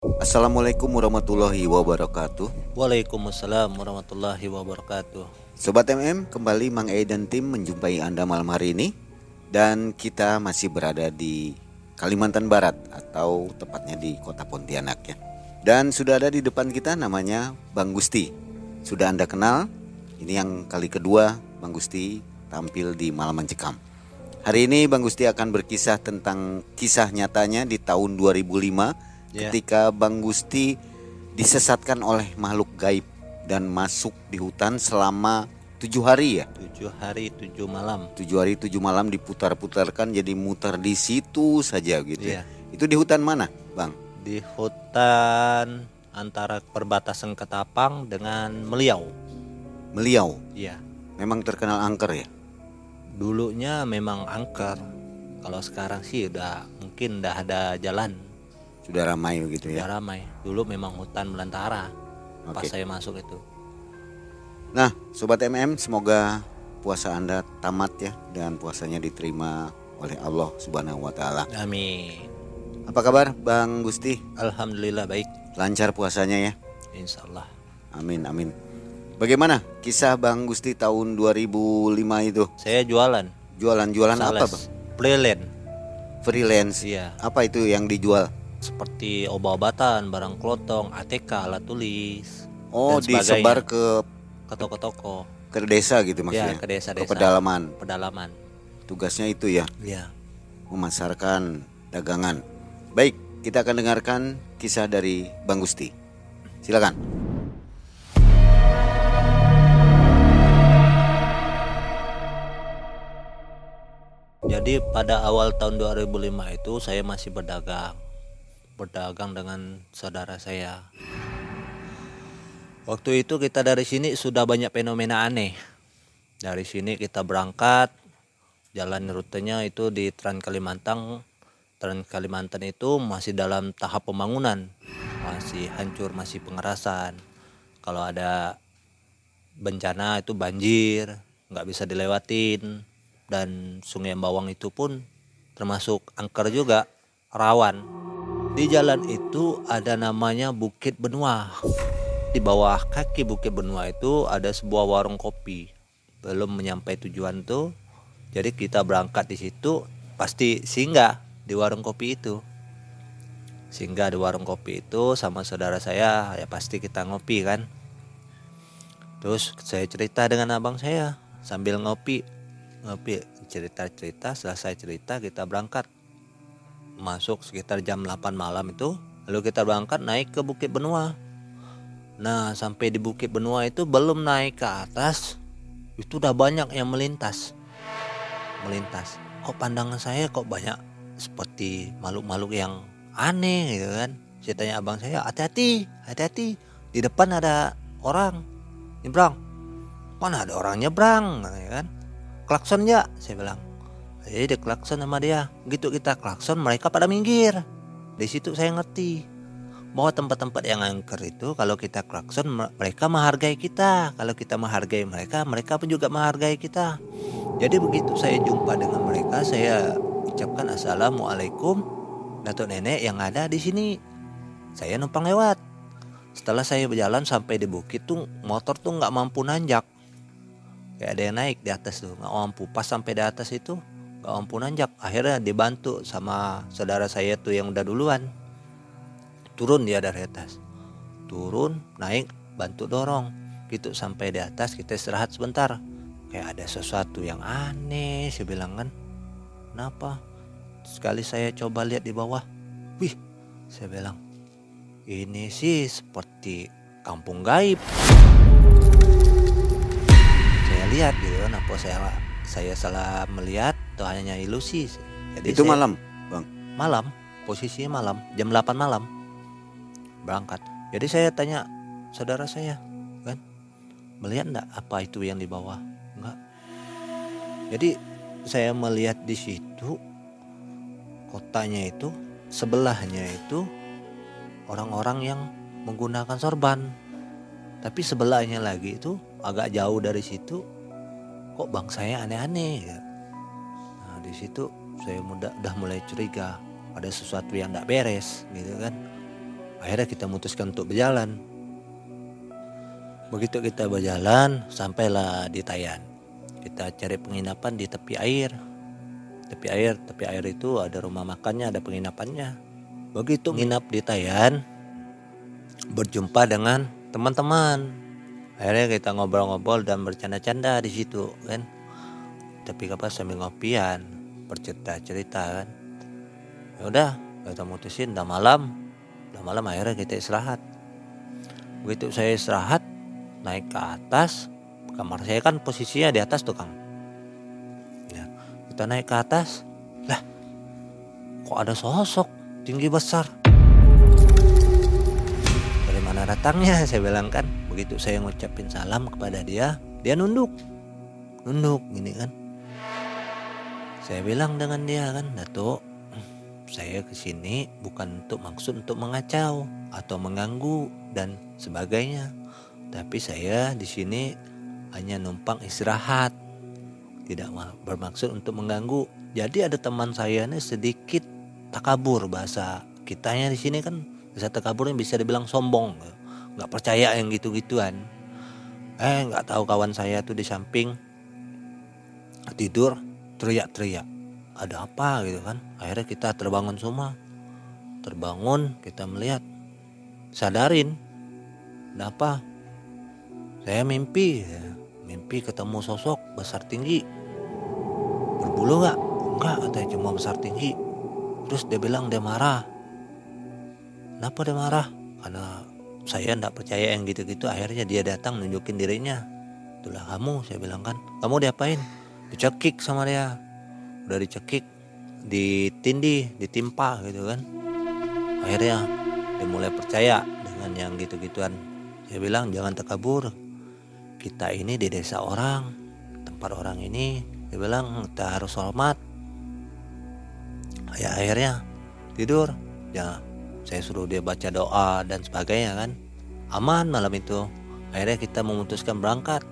Assalamualaikum warahmatullahi wabarakatuh. Waalaikumsalam warahmatullahi wabarakatuh. Sobat MM, kembali Mang E dan tim menjumpai Anda malam hari ini. Dan kita masih berada di Kalimantan Barat Atau tepatnya di kota Pontianak ya. Dan sudah ada di depan kita namanya Bang Gusti. Sudah Anda kenal Ini yang kali kedua Bang Gusti tampil di Malam Mencekam Hari ini Bang Gusti akan berkisah tentang kisah nyatanya di tahun 2005 Ya. ketika Bang Gusti disesatkan oleh makhluk gaib dan masuk di hutan selama tujuh hari ya? Tujuh hari tujuh malam. Tujuh hari tujuh malam diputar-putarkan jadi muter di situ saja gitu ya. Iya. itu di hutan mana Bang? Di hutan antara perbatasan Ketapang dengan Meliau. Meliau. Iya memang terkenal angker ya? Dulunya memang angker. Kalau sekarang sih udah mungkin udah ada jalan sudah ramai begitu ya ramai Dulu memang hutan belantara Pas Oke. saya masuk itu nah sobat MM semoga puasa anda tamat ya dan puasanya diterima oleh Allah Subhanahu Wa Taala Amin apa kabar Bang Gusti Alhamdulillah baik lancar puasanya ya Insya Allah Amin amin. Bagaimana kisah Bang Gusti tahun 2005 itu? Saya jualan Jualan-jualan apa, Sales. Bang? Freelance Freelance. Iya Apa itu yang dijual? Seperti obat-obatan, barang kelotong, ATK, alat tulis, Oh, Dan disebar ke ke toko-toko, ke desa gitu ya maksudnya. ke desa-desa, Ke pedalaman. pedalaman. Tugasnya itu ya, Ya, memasarkan dagangan. Baik, kita akan dengarkan kisah dari Bang Gusti. Silakan. jadi pada awal tahun 2005 itu saya masih berdagang, berdagang dengan saudara saya. Waktu itu kita dari sini sudah banyak fenomena aneh. Dari sini kita berangkat, jalan rutenya itu di Trans Kalimantan. Trans Kalimantan itu masih dalam tahap pembangunan, masih hancur, masih pengerasan. Kalau ada bencana itu banjir, nggak bisa dilewatin. Dan Sungai Bawang itu pun termasuk angker juga, rawan. Di jalan itu ada namanya Bukit Benua. Di bawah kaki Bukit Benua itu ada sebuah warung kopi. Belum menyampai tujuan tuh, jadi kita berangkat di situ pasti singgah di warung kopi itu. Singgah di warung kopi itu sama saudara saya ya pasti kita ngopi kan. Terus saya cerita dengan abang saya sambil ngopi ngopi cerita-cerita selesai cerita kita berangkat masuk sekitar jam 8 malam itu lalu kita berangkat naik ke Bukit Benua. Nah sampai di Bukit Benua itu belum naik ke atas itu udah banyak yang melintas. Melintas. Kok pandangan saya kok banyak seperti makhluk-makhluk yang aneh gitu kan? Saya tanya abang saya hati-hati hati-hati di depan ada orang nyebrang. Mana ada orang nyebrang? ya kan. Klakson ya saya bilang eh dia klakson sama dia. Gitu kita klakson mereka pada minggir. Di situ saya ngerti bahwa tempat-tempat yang angker itu kalau kita klakson me- mereka menghargai kita. Kalau kita menghargai mereka mereka pun juga menghargai kita. Jadi begitu saya jumpa dengan mereka saya ucapkan assalamualaikum datuk nenek yang ada di sini. Saya numpang lewat. Setelah saya berjalan sampai di bukit tuh motor tuh nggak mampu nanjak. Kayak ada yang naik di atas tuh nggak mampu. Pas sampai di atas itu nggak mampu akhirnya dibantu sama saudara saya tuh yang udah duluan. Turun dia dari atas. Turun naik bantu dorong. Gitu sampai di atas kita istirahat sebentar. Kayak ada sesuatu yang aneh saya bilang kan. Kenapa? Sekali saya coba lihat di bawah. Wih saya bilang ini sih seperti kampung gaib. Saya lihat gitu kan apa saya saya salah melihat atau hanya ilusi jadi itu saya- malam, Bang. malam. Posisinya malam. Jam 8 malam. Berangkat. Jadi saya tanya saudara saya kan? Melihat enggak apa itu yang di bawah? Enggak jadi saya melihat di situ kotanya itu sebelahnya itu orang-orang yang menggunakan sorban. Tapi sebelahnya lagi itu agak jauh dari situ kok bang saya aneh-aneh. Nah di situ saya muda, udah mulai curiga ada sesuatu yang tidak beres gitu kan. Akhirnya kita memutuskan untuk berjalan. Begitu kita berjalan sampailah di Tayan. Kita cari penginapan di tepi air. Tepi air tepi air itu ada rumah makannya ada penginapannya. Begitu nginap di Tayan berjumpa dengan teman-teman. Akhirnya kita ngobrol-ngobrol dan bercanda-canda di situ kan tapi apa sambil ngopian bercerita-cerita kan? Ya udah kita mutusin udah malam. Udah malam akhirnya kita istirahat. Begitu saya istirahat naik ke atas kamar saya kan posisinya di atas tuh kang. Ya, kita naik ke atas. Lah kok ada sosok tinggi besar? Dari mana datangnya? Saya bilang kan begitu saya ngucapin salam kepada dia dia nunduk. Nunduk gini kan saya bilang dengan dia kan Datuk saya ke sini bukan untuk maksud untuk mengacau atau mengganggu dan sebagainya tapi saya di sini hanya numpang istirahat. Tidak bermaksud untuk mengganggu. Jadi ada teman saya ini sedikit takabur bahasa kitanya di sini kan bahasa takaburnya bisa dibilang sombong, nggak percaya yang gitu-gituan. Eh nggak tahu kawan saya tuh di samping tidur teriak-teriak. Ada apa gitu kan? Akhirnya kita terbangun semua. Terbangun kita melihat sadarin. Ada apa? Saya mimpi, mimpi ketemu sosok besar tinggi. Berbulu nggak? Enggak, katanya cuma besar tinggi. Terus dia bilang dia marah. Kenapa dia marah? Karena saya tidak percaya yang gitu-gitu. Akhirnya dia datang nunjukin dirinya. Itulah kamu, saya bilang kan. Kamu diapain? Dicekik sama dia. Udah dicekik, ditindih, ditimpa gitu kan. Akhirnya dia mulai percaya dengan yang gitu-gituan. Saya bilang jangan terkabur, kita ini di desa orang tempat orang ini. Dia bilang kita harus hormat. Ya akhirnya tidur. Ya saya suruh dia baca doa dan sebagainya kan. Aman malam itu. Akhirnya kita memutuskan berangkat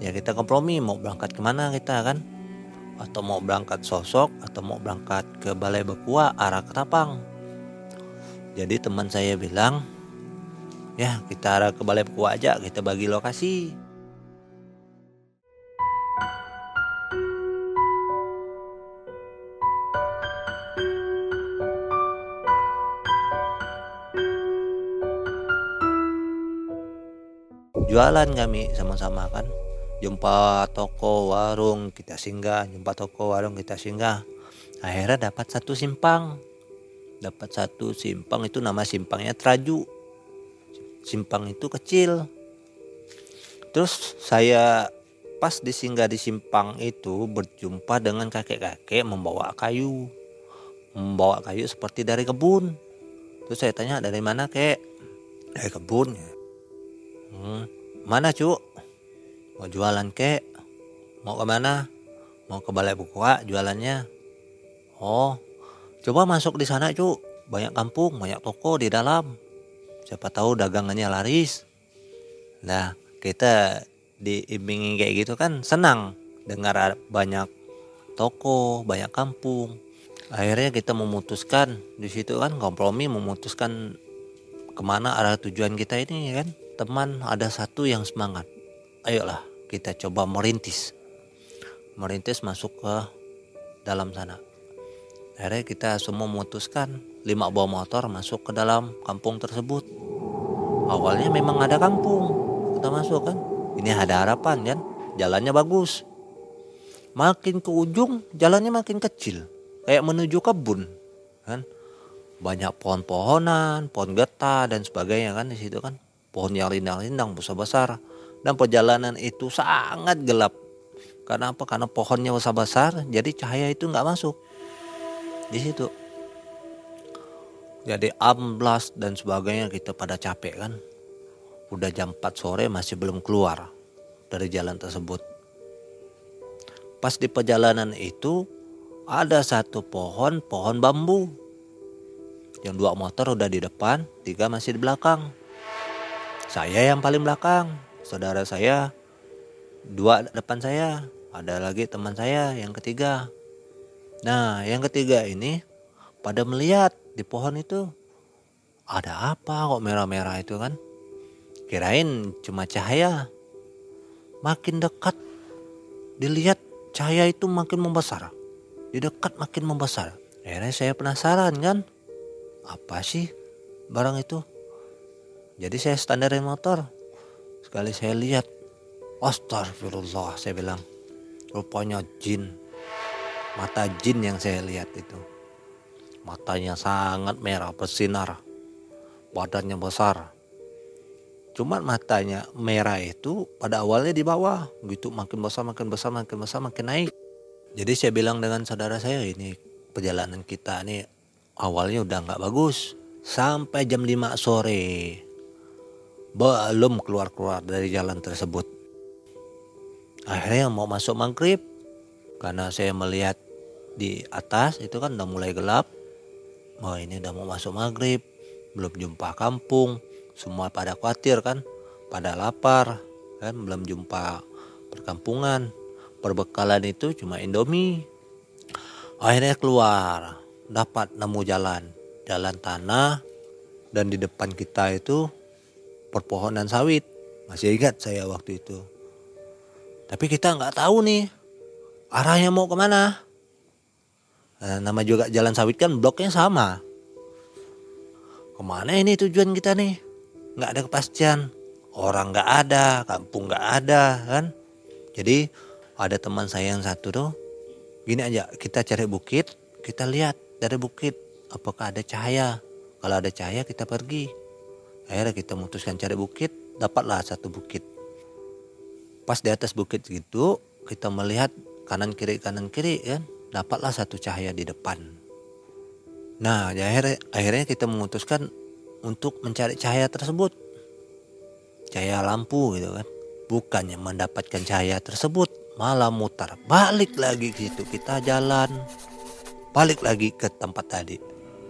ya kita kompromi mau berangkat ke mana kita kan atau mau berangkat sosok atau mau berangkat ke balai bekua arah ketapang jadi teman saya bilang Ya kita arah ke Balai Pekua aja kita bagi lokasi. Jualan kami sama-sama kan. Jumpa toko warung kita singgah, jumpa toko warung kita singgah. Akhirnya dapat satu simpang. Dapat satu simpang itu nama simpangnya Traju. Simpang itu kecil. Terus saya pas disinggah di simpang itu berjumpa dengan kakek-kakek membawa kayu. Membawa kayu seperti dari kebun. Terus saya tanya dari mana kek? Dari kebun hmm, mana cuk mau jualan kek? Mau ke mana? Mau ke balai bukua jualannya? Oh coba masuk di sana cuk. Banyak kampung banyak toko di dalam. Siapa tahu dagangannya laris. Nah kita diimbingin kayak gitu kan senang dengar banyak toko banyak kampung. Akhirnya kita memutuskan di situ kan kompromi memutuskan ke mana arah tujuan kita ini kan? Teman ada satu yang semangat. Ayolah kita coba merintis merintis masuk ke dalam sana akhirnya kita semua memutuskan lima buah motor masuk ke dalam kampung tersebut. Awalnya memang ada kampung, kita masuk kan. Ini ada harapan kan, jalannya bagus. Makin ke ujung jalannya makin kecil, kayak menuju kebun kan. Banyak pohon-pohonan, pohon getah dan sebagainya kan di situ kan. Pohon yang rindang-rindang besar-besar dan perjalanan itu sangat gelap. Karena apa? Karena pohonnya besar-besar, jadi cahaya itu nggak masuk. Di situ. Jadi amblas dan sebagainya kita pada capek kan. Udah jam 4 sore masih belum keluar dari jalan tersebut. Pas di perjalanan itu ada satu pohon pohon bambu. Yang dua motor udah di depan tiga masih di belakang. Saya yang paling belakang saudara saya dua depan saya ada lagi teman saya yang ketiga. Nah yang ketiga ini pada melihat di pohon itu ada apa kok merah-merah itu kan? Kirain cuma cahaya. Makin dekat dilihat cahaya itu makin membesar. Di dekat makin membesar. Akhirnya saya penasaran kan? Apa sih barang itu? Jadi saya standarin motor sekali saya lihat astagfirullah saya bilang rupanya jin mata jin yang saya lihat itu. Matanya sangat merah bersinar badannya besar. Cuman matanya merah itu pada awalnya di bawah, gitu makin besar, makin besar, makin besar, makin naik. Jadi saya bilang dengan saudara saya ini perjalanan kita ini awalnya udah nggak bagus sampai jam 5 sore belum keluar-keluar dari jalan tersebut. Akhirnya mau masuk maghrib. Karena saya melihat di atas itu kan udah mulai gelap. Oh ini udah mau masuk maghrib, belum jumpa kampung. Semua pada khawatir kan. Pada lapar kan. Belum jumpa perkampungan. Perbekalan itu cuma indomie. Akhirnya keluar. Dapat nemu jalan. Jalan tanah. Dan di depan kita itu perpohonan sawit. Masih ingat saya waktu itu. Tapi kita nggak tahu nih arahnya mau ke mana. Nah, nama juga jalan sawit kan bloknya sama. Ke mana ini tujuan kita nih? Nggak ada kepastian. Orang nggak ada kampung nggak ada kan? Jadi ada teman saya yang satu tuh gini aja kita cari bukit kita lihat dari bukit apakah ada cahaya. Kalau ada cahaya kita pergi akhirnya kita memutuskan cari bukit dapatlah satu bukit pas di atas bukit gitu kita melihat kanan kiri kanan kiri kan dapatlah satu cahaya di depan nah akhirnya akhirnya kita memutuskan untuk mencari cahaya tersebut. Cahaya lampu gitu kan. Bukannya mendapatkan cahaya tersebut, malah mutar. Balik lagi ke situ, kita jalan. Balik lagi ke tempat tadi.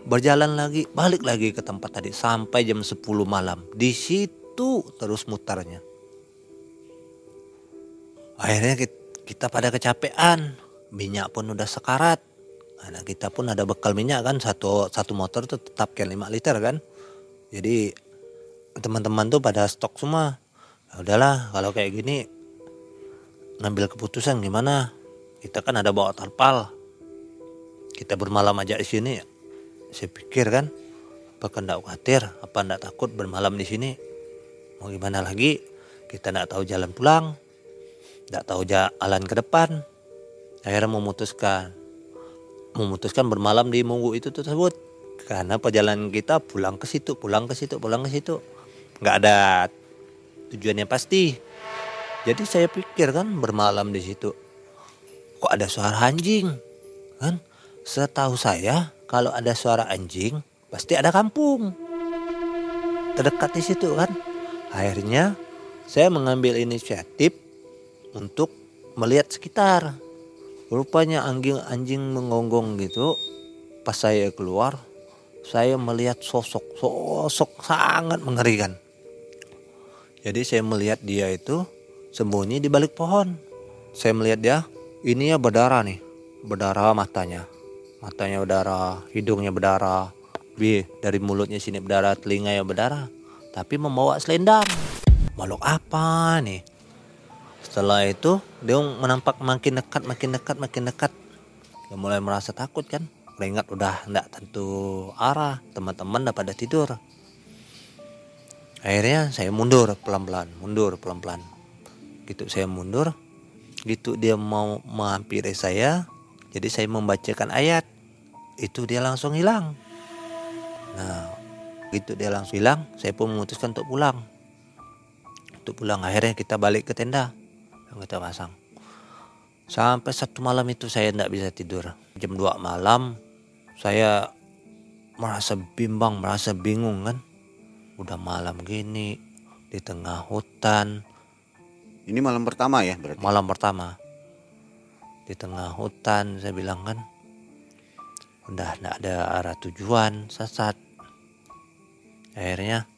Berjalan lagi, balik lagi ke tempat tadi. Sampai jam 10 malam. Di situ terus mutarnya. Akhirnya kita pada kecapean, minyak pun udah sekarat. Nah, kita pun ada bekal minyak kan. Satu satu motor tuh tetap kayak 5 liter kan. Jadi teman-teman tuh pada stok semua. Ya udahlah kalau kayak gini ngambil keputusan gimana? Kita kan ada bawa tarpal kita bermalam aja di sini saya pikir kan apa ndak khawatir? Apa ndak takut bermalam di sini? Mau gimana lagi? Kita ndak tahu jalan pulang. Ndak tahu jalan ke depan. Akhirnya memutuskan. Memutuskan bermalam di munggu itu tersebut. Karena perjalanan kita pulang ke situ pulang ke situ pulang ke situ. Nggak ada tujuannya pasti. Jadi saya pikir kan bermalam di situ. Kok ada suara anjing? Kan? Setahu saya kalau ada suara anjing pasti ada kampung terdekat di situ kan akhirnya saya mengambil inisiatif untuk melihat sekitar rupanya anjing anjing mengonggong gitu pas saya keluar saya melihat sosok sosok sangat mengerikan. Jadi saya melihat dia itu sembunyi di balik pohon. Saya melihat dia, ini ya berdarah nih, berdarah matanya, matanya berdarah, hidungnya berdarah, bi dari mulutnya sini berdarah, telinga yang berdarah, tapi membawa selendang. Makhluk apa nih? Setelah itu dia menampak makin dekat, makin dekat, makin dekat. Dia mulai merasa takut kan ingat udah ndak tentu arah teman-teman udah pada tidur akhirnya saya mundur pelan-pelan mundur pelan-pelan gitu saya mundur gitu dia mau menghampiri saya jadi saya membacakan ayat itu dia langsung hilang nah gitu dia langsung hilang saya pun memutuskan untuk pulang untuk pulang akhirnya kita balik ke tenda yang kita pasang sampai satu malam itu saya tidak bisa tidur jam 2 malam saya merasa bimbang, merasa bingung kan. Udah malam gini di tengah hutan. Ini malam pertama ya berarti? Malam pertama. Di tengah hutan saya bilang kan. Udah tidak ada arah tujuan, sesat. Akhirnya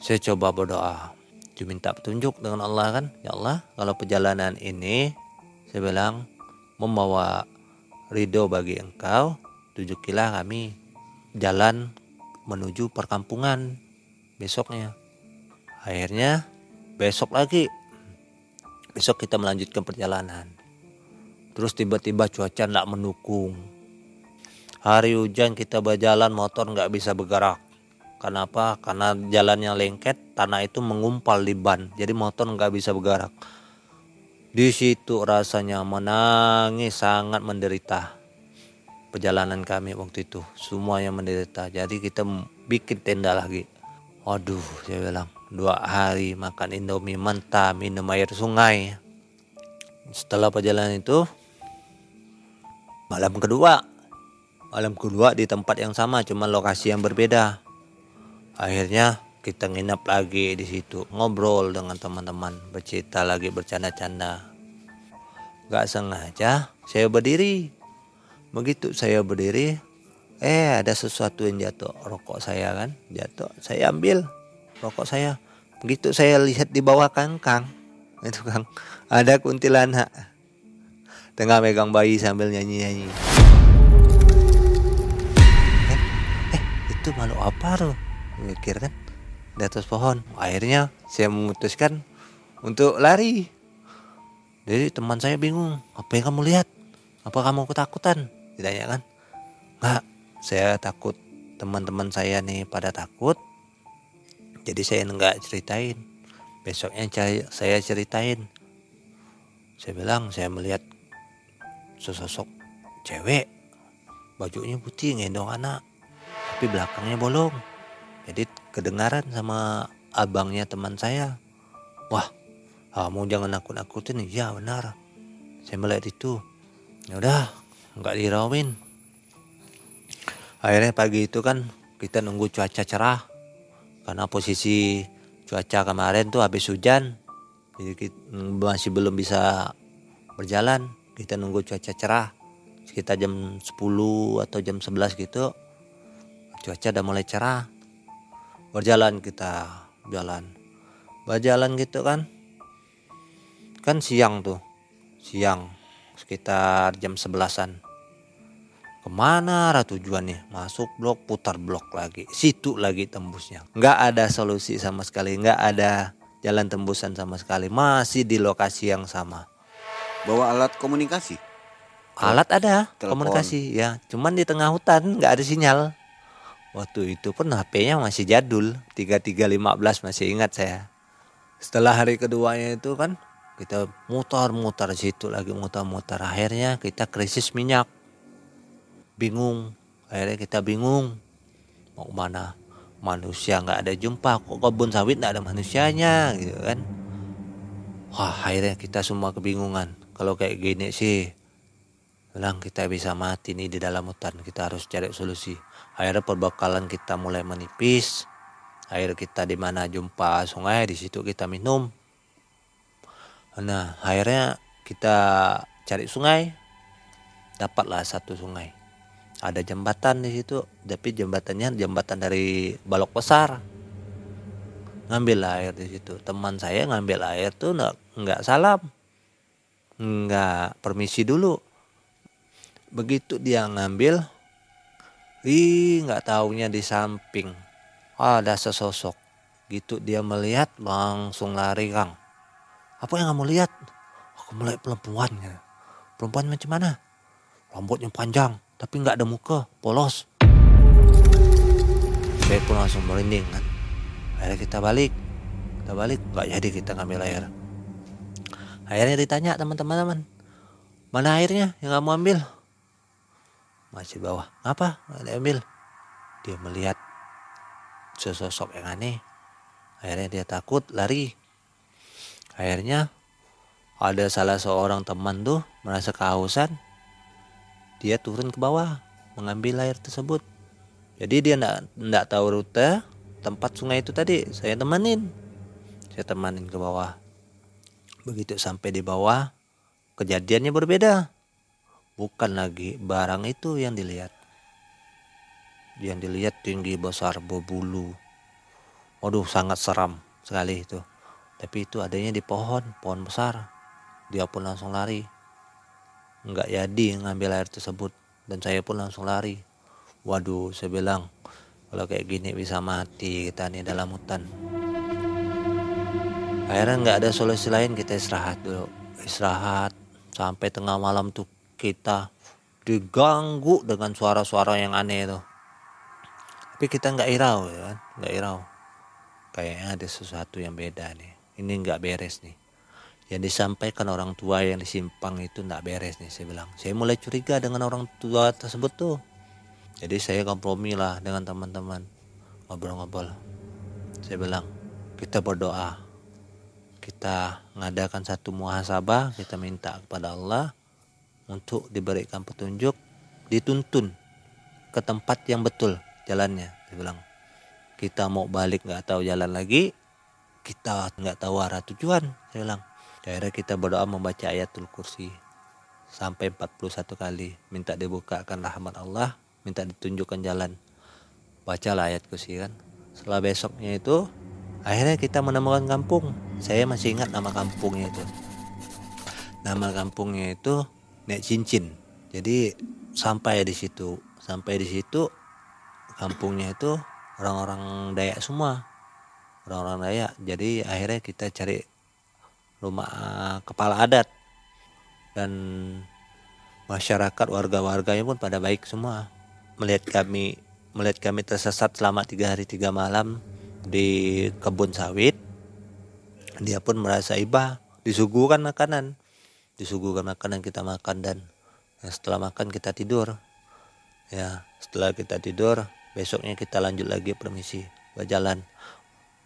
saya coba berdoa. Cuma minta petunjuk dengan Allah kan. Ya Allah kalau perjalanan ini saya bilang membawa ridho bagi engkau tunjukilah kami jalan menuju perkampungan besoknya. Akhirnya besok lagi besok kita melanjutkan perjalanan. Terus tiba-tiba cuaca tidak mendukung. Hari hujan kita berjalan motor nggak bisa bergerak. Kenapa? Karena jalannya lengket, tanah itu mengumpal di ban, jadi motor nggak bisa bergerak. Di situ rasanya menangis, sangat menderita. Perjalanan kami waktu itu, semuanya menderita. Jadi kita bikin tenda lagi. Waduh, saya bilang dua hari makan indomie mentah, minum air sungai. Setelah perjalanan itu, malam kedua, malam kedua di tempat yang sama, cuma lokasi yang berbeda. Akhirnya kita nginep lagi di situ ngobrol dengan teman-teman bercerita lagi bercanda-canda. Gak sengaja saya berdiri. Begitu saya berdiri eh ada sesuatu yang jatuh. Rokok saya kan jatuh. Saya ambil rokok saya. Begitu saya lihat di bawah kangkang itu kang ada kuntilanak tengah megang bayi sambil nyanyi-nyanyi. Eh, eh itu malu apa tuh? Mikir kan di atas pohon. Akhirnya saya memutuskan untuk lari. Jadi teman saya bingung apa yang kamu lihat? Apa kamu ketakutan? Ditanya kan. Nggak saya takut teman-teman saya nih pada takut. Jadi saya nggak ceritain. Besoknya saya ceritain. Saya bilang saya melihat sesosok cewek. Bajunya putih ngendong anak. Tapi belakangnya bolong. Jadi kedengaran sama abangnya teman saya. Wah kamu jangan nakut-nakutin. Ya benar. Saya melihat itu ya udah nggak dirawin. Akhirnya pagi itu kan kita nunggu cuaca cerah. Karena posisi cuaca kemarin tuh habis hujan. Jadi kita masih belum bisa berjalan kita nunggu cuaca cerah sekitar jam 10 atau jam 11 gitu cuaca udah mulai cerah. Berjalan kita jalan berjalan gitu kan. Kan siang tuh siang sekitar jam sebelasan. Ke mana arah tujuannya? Masuk blok putar blok lagi. Situ lagi tembusnya. Nggak ada solusi sama sekali nggak ada jalan tembusan sama sekali. Masih di lokasi yang sama bawa alat komunikasi alat ada Telepon. komunikasi ya cuman di tengah hutan nggak ada sinyal Waktu itu pun HP-nya masih jadul, 3315 masih ingat saya. Setelah hari keduanya itu kan kita mutar-mutar situ lagi mutar-mutar. Akhirnya kita krisis minyak. Bingung. Akhirnya kita bingung. Mau ke mana? Manusia nggak ada jumpa. Kok kebun sawit nggak ada manusianya gitu kan. Wah akhirnya kita semua kebingungan. Kalau kayak gini sih. Bilang kita bisa mati nih di dalam hutan. Kita harus cari solusi akhirnya perbekalan kita mulai menipis air kita di mana jumpa sungai di situ kita minum nah akhirnya kita cari sungai dapatlah satu sungai ada jembatan di situ tapi jembatannya jembatan dari balok besar ngambil air di situ teman saya ngambil air tuh nggak salam nggak permisi dulu begitu dia ngambil Ih, nggak taunya di samping ada sesosok. Gitu dia melihat langsung lari Kang. Apa yang kamu lihat? Aku melihat perempuan. Ya. Perempuan macam mana? Rambutnya panjang, tapi nggak ada muka, polos. Saya pun langsung merinding kan. Akhirnya kita balik. Kita balik, nggak jadi kita ngambil air. Akhirnya ditanya teman-teman, mana airnya yang kamu ambil? masih bawah. Apa diambil? Dia melihat sesosok yang aneh. Akhirnya dia takut lari. Akhirnya ada salah seorang teman tuh merasa kehausan. Dia turun ke bawah mengambil air tersebut. Jadi dia ndak tahu rute tempat sungai itu tadi. Saya temanin. Saya temanin ke bawah begitu sampai di bawah kejadiannya berbeda. Bukan lagi barang itu yang dilihat. Yang dilihat tinggi besar berbulu. Waduh sangat seram sekali itu. Tapi itu adanya di pohon pohon besar. Dia pun langsung lari. Nggak jadi ngambil air tersebut. Dan saya pun langsung lari. Waduh saya bilang kalau kayak gini bisa mati kita nih dalam hutan akhirnya nggak ada solusi lain kita istirahat dulu. Istirahat sampai tengah malam tuh kita diganggu dengan suara-suara yang aneh itu. Tapi kita nggak irau ya kan? Nggak irau. Kayaknya ada sesuatu yang beda nih. Ini nggak beres nih. Yang disampaikan orang tua yang disimpang itu nggak beres nih saya bilang. Saya mulai curiga dengan orang tua tersebut tuh. Jadi saya kompromi lah dengan teman-teman. Ngobrol-ngobrol. Saya bilang kita berdoa kita mengadakan satu muhasabah kita minta kepada Allah untuk diberikan petunjuk dituntun ke tempat yang betul jalannya. Saya bilang kita mau balik nggak tahu jalan lagi kita nggak tahu arah tujuan. Saya bilang akhirnya kita berdoa membaca ayatul kursi sampai 41 kali. Minta dibukakan rahmat Allah minta ditunjukkan jalan. Bacalah ayat kursi kan. Setelah besoknya itu akhirnya kita menemukan kampung. Saya masih ingat nama kampungnya itu. Nama kampungnya itu Nek Cincin. Jadi sampai di situ. Sampai di situ kampungnya itu orang-orang Dayak semua. Orang-orang Dayak. Jadi akhirnya kita cari rumah kepala adat. Dan masyarakat warga-warganya pun pada baik semua. Melihat kami melihat kami tersesat selama tiga hari tiga malam di kebun sawit dia pun merasa iba. Disuguhkan makanan. Disuguhkan makanan kita makan dan ya, setelah makan kita tidur. Ya setelah kita tidur besoknya kita lanjut lagi permisi berjalan.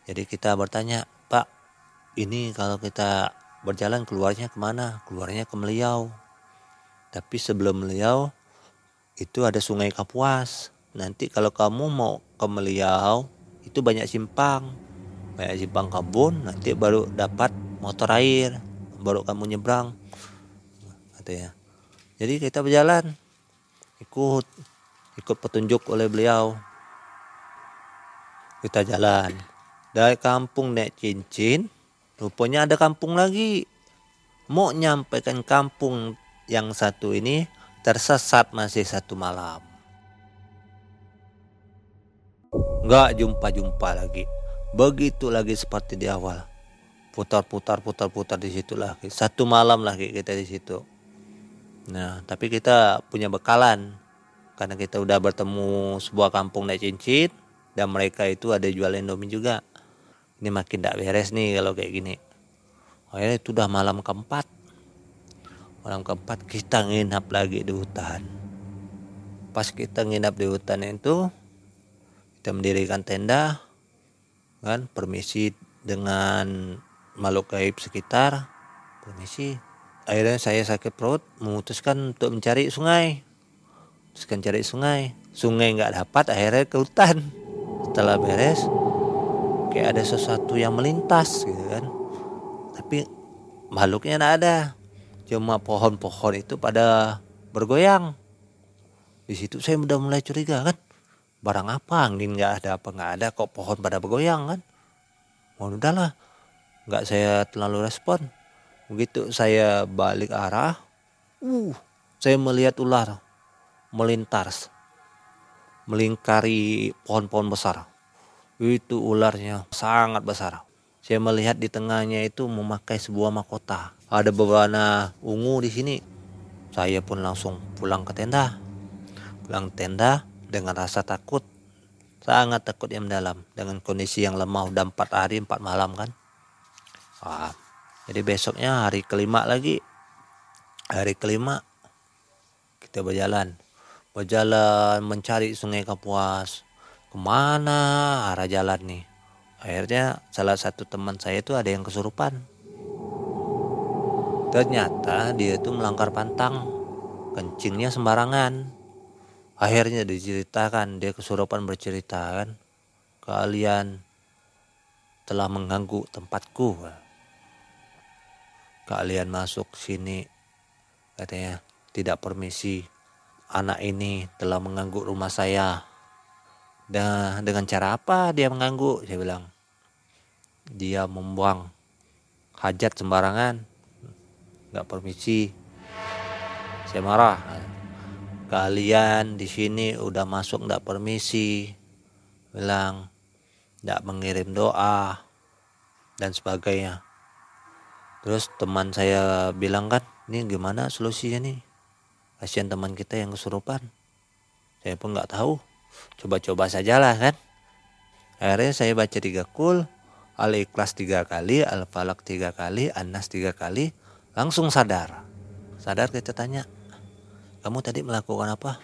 Jadi kita bertanya pak ini kalau kita berjalan keluarnya ke mana? Keluarnya ke Meliau. Tapi sebelum Meliau itu ada sungai Kapuas. Nanti kalau kamu mau ke Meliau, itu banyak simpang. Banyak simpang kabun, nanti baru dapat motor air, baru kamu nyebrang. Katanya. Jadi kita berjalan, ikut, ikut petunjuk oleh beliau. Kita jalan. Dari kampung Nek Cincin, rupanya ada kampung lagi. Mau nyampaikan kampung yang satu ini tersesat masih satu malam. Nggak jumpa-jumpa lagi. Begitu lagi seperti di awal. Putar-putar, putar-putar di situ lagi. Satu malam lagi kita di situ. Nah, tapi kita punya bekalan. Karena kita udah bertemu sebuah kampung naik cincin. Dan mereka itu ada jual indomie juga. Ini makin tidak beres nih kalau kayak gini. Akhirnya itu udah malam keempat malam keempat kita nginap lagi di hutan pas kita nginap di hutan itu kita mendirikan tenda kan permisi dengan makhluk gaib sekitar permisi. Akhirnya saya sakit perut memutuskan untuk mencari sungai. Memutuskan cari sungai. Sungai nggak dapat akhirnya ke hutan. Setelah beres kayak ada sesuatu yang melintas gitu kan. Tapi makhluknya nggak ada. Cuma pohon-pohon itu pada bergoyang. Di situ saya udah mulai curiga kan barang apa angin nggak ada apa nggak ada kok pohon pada bergoyang kan? Oh udahlah nggak saya terlalu respon. Begitu saya balik arah uh saya melihat ular melintas melingkari pohon-pohon besar. Itu ularnya sangat besar. Saya melihat di tengahnya itu memakai sebuah mahkota. Ada beberapa ungu di sini. Saya pun langsung pulang ke tenda. Pulang tenda dengan rasa takut. Sangat takut yang mendalam. Dengan kondisi yang lemah udah empat hari empat malam kan. Wah, jadi besoknya hari kelima lagi. Hari kelima kita berjalan. Berjalan mencari sungai Kapuas. Ke mana arah jalan nih. Akhirnya salah satu teman saya itu ada yang kesurupan Ternyata dia itu melanggar pantang, kencingnya sembarangan. Akhirnya diceritakan, dia kesurupan bercerita kan, kalian telah mengganggu tempatku. Kalian masuk sini, katanya tidak permisi. Anak ini telah mengganggu rumah saya. Dan dengan cara apa dia mengganggu? Saya bilang, dia membuang hajat sembarangan nggak permisi saya marah kalian di sini udah masuk nggak permisi. Bilang tidak mengirim doa dan sebagainya. Terus teman saya bilang kan ini gimana solusinya nih? Kasihan teman kita yang kesurupan. Saya pun nggak tahu. Coba-coba sajalah kan? Akhirnya saya baca tiga kul al ikhlas tiga kali al falak tiga kali anas tiga kali langsung sadar. Sadar kita tanya kamu tadi melakukan apa?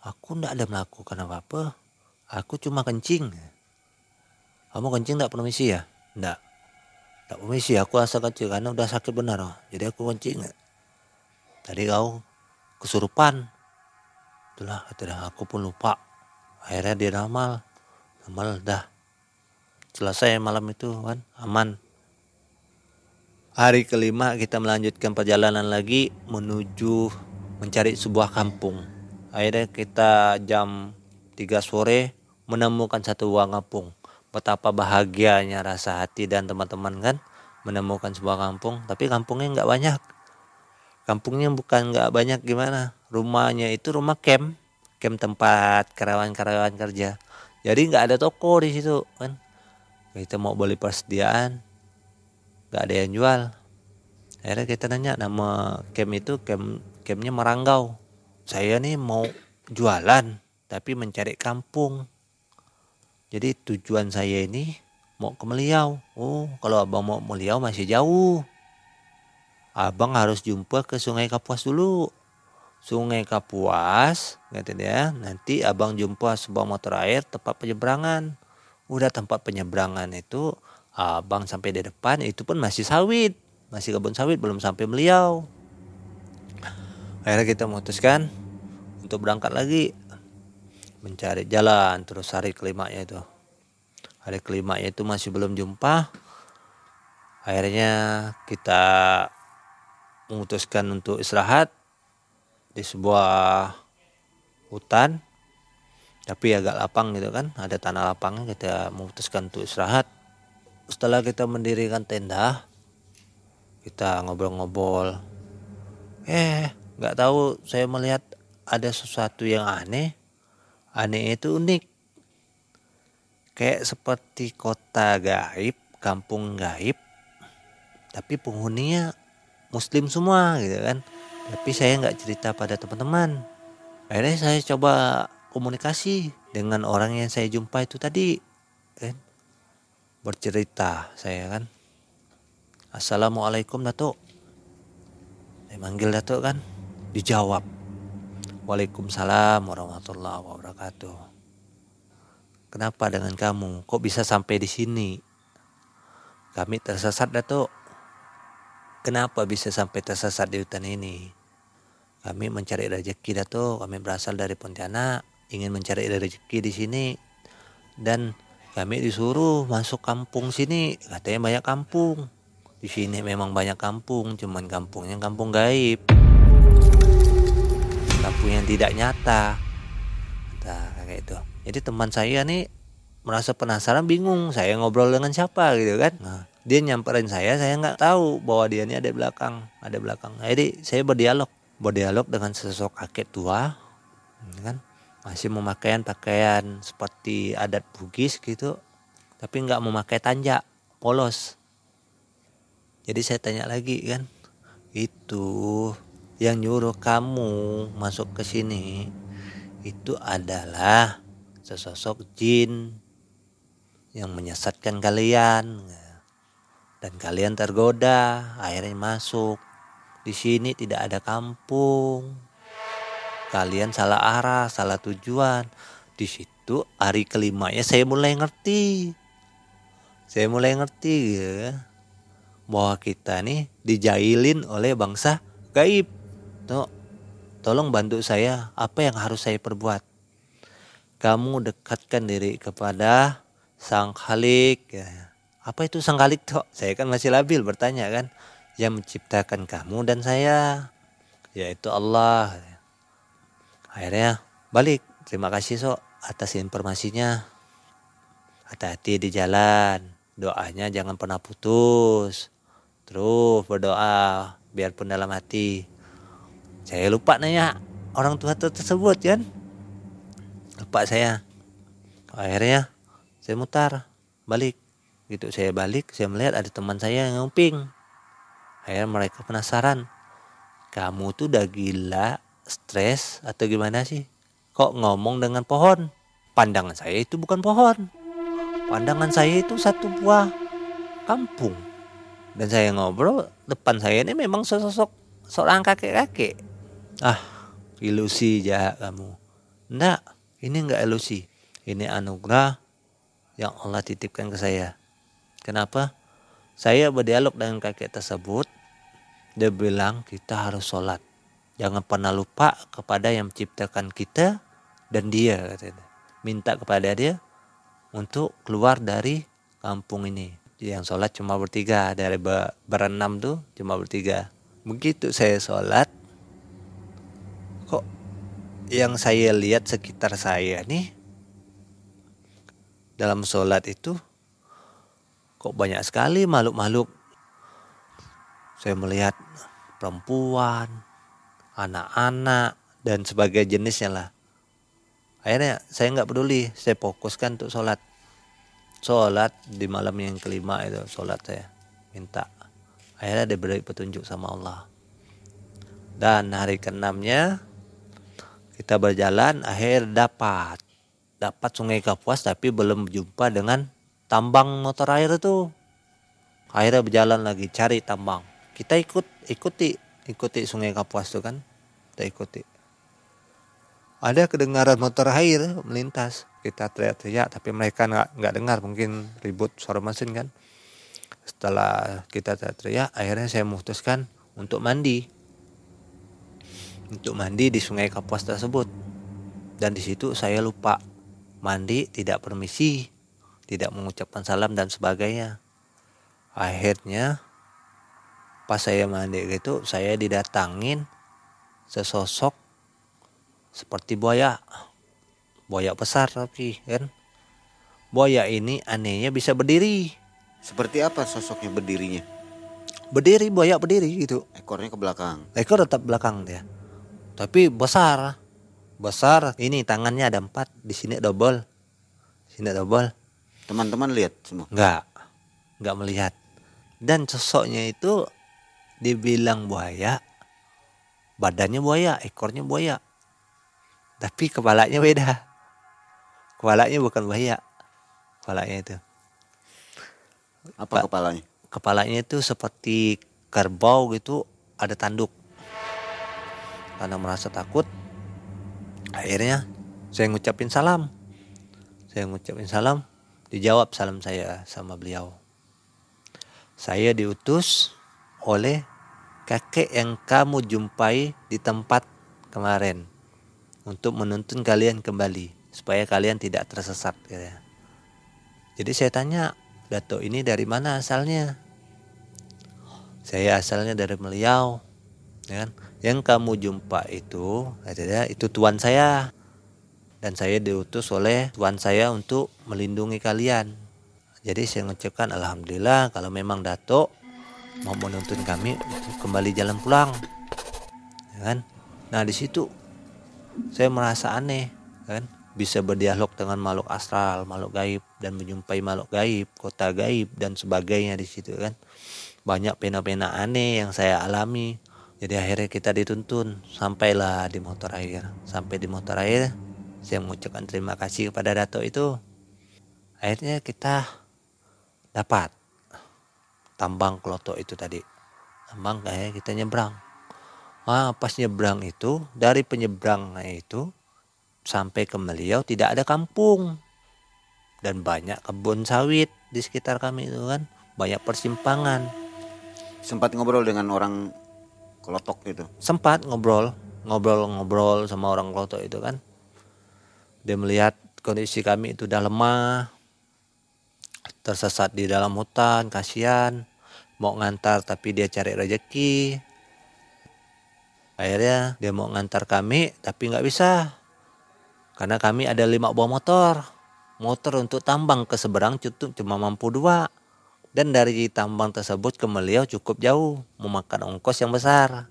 Aku ndak ada melakukan apa-apa. Aku cuma kencing. Kamu kencing tidak permisi ya? Tidak tidak permisi. Aku asal kecil karena udah sakit benar. Jadi aku kencing tadi kau kesurupan. Itulah kata aku pun lupa. Akhirnya dia ramal. Ramal dah. Selesai malam itu kan? Aman. Hari kelima kita melanjutkan perjalanan lagi menuju mencari sebuah kampung. Akhirnya kita jam 3 sore menemukan satu buah kampung. Betapa bahagianya rasa hati dan teman-teman kan? Menemukan sebuah kampung tapi kampungnya nggak banyak. Kampungnya bukan nggak banyak gimana? Rumahnya itu rumah camp camp tempat karyawan-karyawan kerja. Jadi nggak ada toko di situ kan? Kita mau beli persediaan nggak ada yang jual. Akhirnya kita nanya nama camp itu camp campnya Meranggau saya nih mau jualan tapi mencari kampung jadi tujuan saya ini mau ke Meliau. Oh, kalau abang mau Meliau masih jauh. Abang harus jumpa ke Sungai Kapuas dulu. Sungai Kapuas, dia, nanti abang jumpa sebuah motor air tempat penyeberangan. Udah tempat penyeberangan itu, abang sampai di depan itu pun masih sawit, masih kebun sawit, belum sampai Meliau. Akhirnya kita memutuskan untuk berangkat lagi. Mencari jalan terus hari kelimanya itu. Hari kelima itu masih belum jumpa. Akhirnya kita memutuskan untuk istirahat di sebuah hutan tapi agak lapang gitu kan. Ada tanah lapangnya kita memutuskan untuk istirahat. Setelah kita mendirikan tenda kita ngobrol-ngobrol. Eh nggak tahu saya melihat ada sesuatu yang aneh. Aneh itu unik. Kayak seperti kota gaib kampung gaib tapi penghuninya muslim semua gitu kan. Tapi saya nggak cerita pada teman-teman. Akhirnya saya coba komunikasi dengan orang yang saya jumpa itu tadi kan. Bercerita saya kan. Assalamualaikum datuk. Saya manggil datuk kan dijawab Waalaikumsalam warahmatullahi wabarakatuh. Kenapa dengan kamu? Kok bisa sampai di sini? Kami tersesat Datuk. Kenapa bisa sampai tersesat di hutan ini? Kami mencari rezeki Datuk. Kami berasal dari Pontianak, ingin mencari rezeki di sini. Dan kami disuruh masuk kampung sini. Katanya banyak kampung. Di sini memang banyak kampung, cuman kampungnya kampung gaib lampu yang tidak nyata. Nah, kayak itu. Jadi teman saya nih merasa penasaran bingung saya ngobrol dengan siapa? Gitu kan. Nah, dia nyamperin saya saya nggak tahu bahwa dia ini ada belakang ada belakang. Nah, jadi saya berdialog berdialog dengan sosok kakek tua gitu kan. Masih memakai pakaian seperti adat Bugis gitu tapi nggak memakai tanjak polos. Jadi saya tanya lagi kan itu yang nyuruh kamu masuk ke sini itu adalah sesosok jin yang menyesatkan kalian. Dan kalian tergoda akhirnya masuk. Di sini tidak ada kampung. Kalian salah arah salah tujuan. Di situ hari kelimanya saya mulai ngerti. Saya mulai ngerti ya. Bahwa kita nih dijailin oleh bangsa gaib Tok, tolong bantu saya apa yang harus saya perbuat. Kamu dekatkan diri kepada Sang Khalik. Ya. Apa itu Sang Khalik Tok? Saya kan masih labil bertanya kan. Yang menciptakan kamu dan saya. Yaitu Allah. Akhirnya balik. Terima kasih Sok atas informasinya. Hati-hati di jalan. Doanya jangan pernah putus. Terus berdoa biarpun dalam hati saya lupa nanya orang tua tersebut kan? Lupa saya. Akhirnya saya mutar balik. Gitu saya balik saya melihat ada teman saya yang nguping. Akhirnya mereka penasaran. Kamu tuh udah gila stres atau gimana sih? Kok ngomong dengan pohon? Pandangan saya itu bukan pohon. Pandangan saya itu satu buah kampung. Dan saya ngobrol depan saya ini memang sosok seorang kakek-kakek ah ilusi jahat kamu. Enggak ini enggak ilusi. Ini anugerah yang Allah titipkan ke saya. Kenapa? Saya berdialog dengan kakek tersebut. Dia bilang kita harus sholat. Jangan pernah lupa kepada yang menciptakan kita dan dia katanya minta kepada dia untuk keluar dari kampung ini. Yang sholat cuma bertiga. Dari berenam tuh cuma bertiga. Begitu saya sholat yang saya lihat sekitar saya nih dalam sholat itu kok banyak sekali makhluk-makhluk. Saya melihat perempuan anak-anak dan sebagai jenisnya lah. Akhirnya saya nggak peduli. Saya fokuskan untuk sholat. Sholat di malam yang kelima itu sholat saya minta. Akhirnya diberi petunjuk sama Allah. Dan hari keenamnya kita berjalan akhir dapat. Dapat sungai Kapuas tapi belum jumpa dengan tambang motor air itu. Akhirnya berjalan lagi cari tambang. Kita ikut ikuti ikuti sungai Kapuas itu kan? Kita ikuti. Ada kedengaran motor air melintas. Kita teriak-teriak tapi mereka nggak nggak dengar. Mungkin ribut suara mesin kan? Setelah kita teriak akhirnya saya memutuskan untuk mandi untuk mandi di sungai Kapuas tersebut. Dan di situ saya lupa mandi tidak permisi tidak mengucapkan salam dan sebagainya. Akhirnya pas saya mandi gitu saya didatangin sesosok seperti buaya. Buaya besar tapi kan? Buaya ini anehnya bisa berdiri. Seperti apa sosoknya berdirinya? Berdiri buaya berdiri gitu. Ekornya ke belakang. Ekor tetap belakang dia tapi besar. Besar ini tangannya ada empat di sini double. Sini double. Teman-teman lihat semua? Nggak. Nggak melihat. Dan sosoknya itu dibilang buaya badannya buaya ekornya buaya. Tapi kepalanya beda. Kepalanya bukan buaya. Kepalanya itu. Apa pa kepalanya? kepalanya itu seperti kerbau gitu ada tanduk karena merasa takut akhirnya saya ngucapin salam saya ngucapin salam dijawab salam saya sama beliau saya diutus oleh kakek yang kamu jumpai di tempat kemarin untuk menuntun kalian kembali supaya kalian tidak tersesat ya. Jadi saya tanya, Dato ini dari mana asalnya? Saya asalnya dari Meliau. Ya kan? Yang kamu jumpa itu, itu tuan saya. Dan saya diutus oleh tuan saya untuk melindungi kalian. Jadi saya mengucapkan alhamdulillah kalau memang Dato mau menuntun kami kembali jalan pulang. Ya kan? Nah di situ saya merasa aneh kan? Bisa berdialog dengan makhluk astral makhluk gaib dan menjumpai makhluk gaib kota gaib dan sebagainya di situ kan? Banyak pena-pena aneh yang saya alami jadi akhirnya kita dituntun sampailah di motor air sampai di motor air saya mengucapkan terima kasih kepada Dato itu. Akhirnya kita dapat tambang kelotok itu tadi. Tambang kayak kita nyebrang. Ah pas nyebrang itu dari penyeberangnya itu sampai ke Meliau tidak ada kampung. Dan banyak kebun sawit di sekitar kami itu kan. Banyak persimpangan. Sempat ngobrol dengan orang kelotok itu sempat ngobrol ngobrol-ngobrol sama orang kelotok itu kan. Dia melihat kondisi kami itu udah lemah tersesat di dalam hutan kasihan. Mau ngantar tapi dia cari rezeki akhirnya dia mau ngantar kami tapi nggak bisa. Karena kami ada lima buah motor. Motor untuk tambang ke seberang cuma mampu dua dan dari tambang tersebut ke Meliau cukup jauh memakan ongkos yang besar.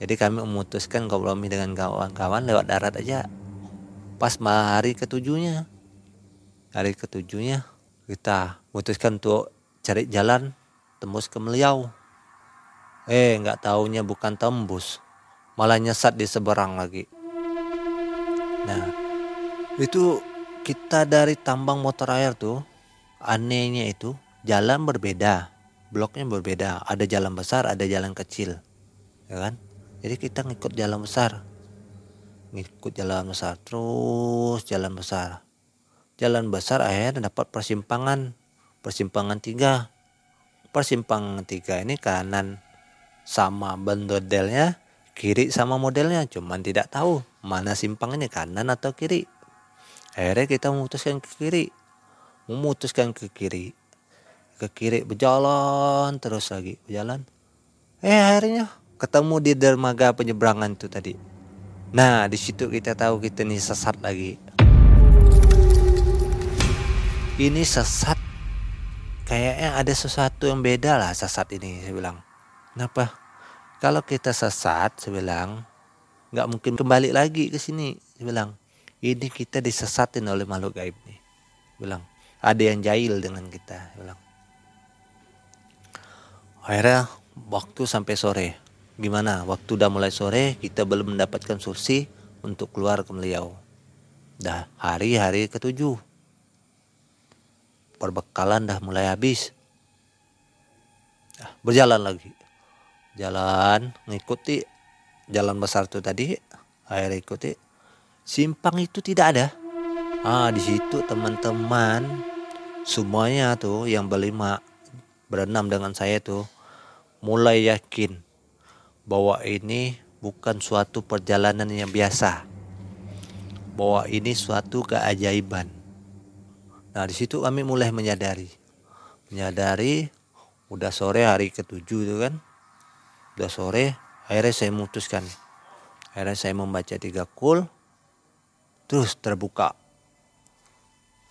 Jadi kami memutuskan kompromi dengan kawan-kawan lewat darat aja. Pas hari ketujuhnya hari ketujuhnya kita memutuskan untuk cari jalan tembus ke Meliau. Eh nggak taunya bukan tembus malah nyesat di seberang lagi. Nah itu kita dari tambang motor air tuh anehnya itu jalan berbeda bloknya berbeda. Ada jalan besar ada jalan kecil ya kan? Jadi kita ngikut jalan besar. Ngikut jalan besar terus jalan besar. Jalan besar akhirnya dapat persimpangan. Persimpangan tiga. Persimpangan tiga ini kanan sama bendodelnya kiri sama modelnya. Cuman tidak tahu mana simpangnya kanan atau kiri. Akhirnya kita memutuskan ke kiri. Memutuskan ke kiri ke kiri berjalan terus lagi berjalan. Eh akhirnya ketemu di dermaga penyeberangan itu tadi. Nah di situ kita tahu kita nih sesat lagi. Ini sesat. Kayaknya ada sesuatu yang beda lah sesat ini saya bilang. Kenapa? Kalau kita sesat saya bilang nggak mungkin kembali lagi ke sini saya bilang. Ini kita disesatin oleh makhluk gaib nih bilang. Ada yang jahil dengan kita bilang akhirnya waktu sampai sore. Gimana? Waktu udah mulai sore kita belum mendapatkan sursi untuk keluar ke Meliau. Dah hari-hari ketujuh. Perbekalan dah mulai habis. Nah, berjalan lagi. Jalan ngikuti jalan besar itu tadi akhirnya ikuti. Simpang itu tidak ada. Ah di situ teman-teman semuanya tuh yang berlima berenam dengan saya tuh mulai yakin bahwa ini bukan suatu perjalanan yang biasa. Bahwa ini suatu keajaiban. Nah di situ kami mulai menyadari. Menyadari udah sore hari ketujuh itu kan? Udah sore akhirnya saya memutuskan. Akhirnya saya membaca tiga kul terus terbuka.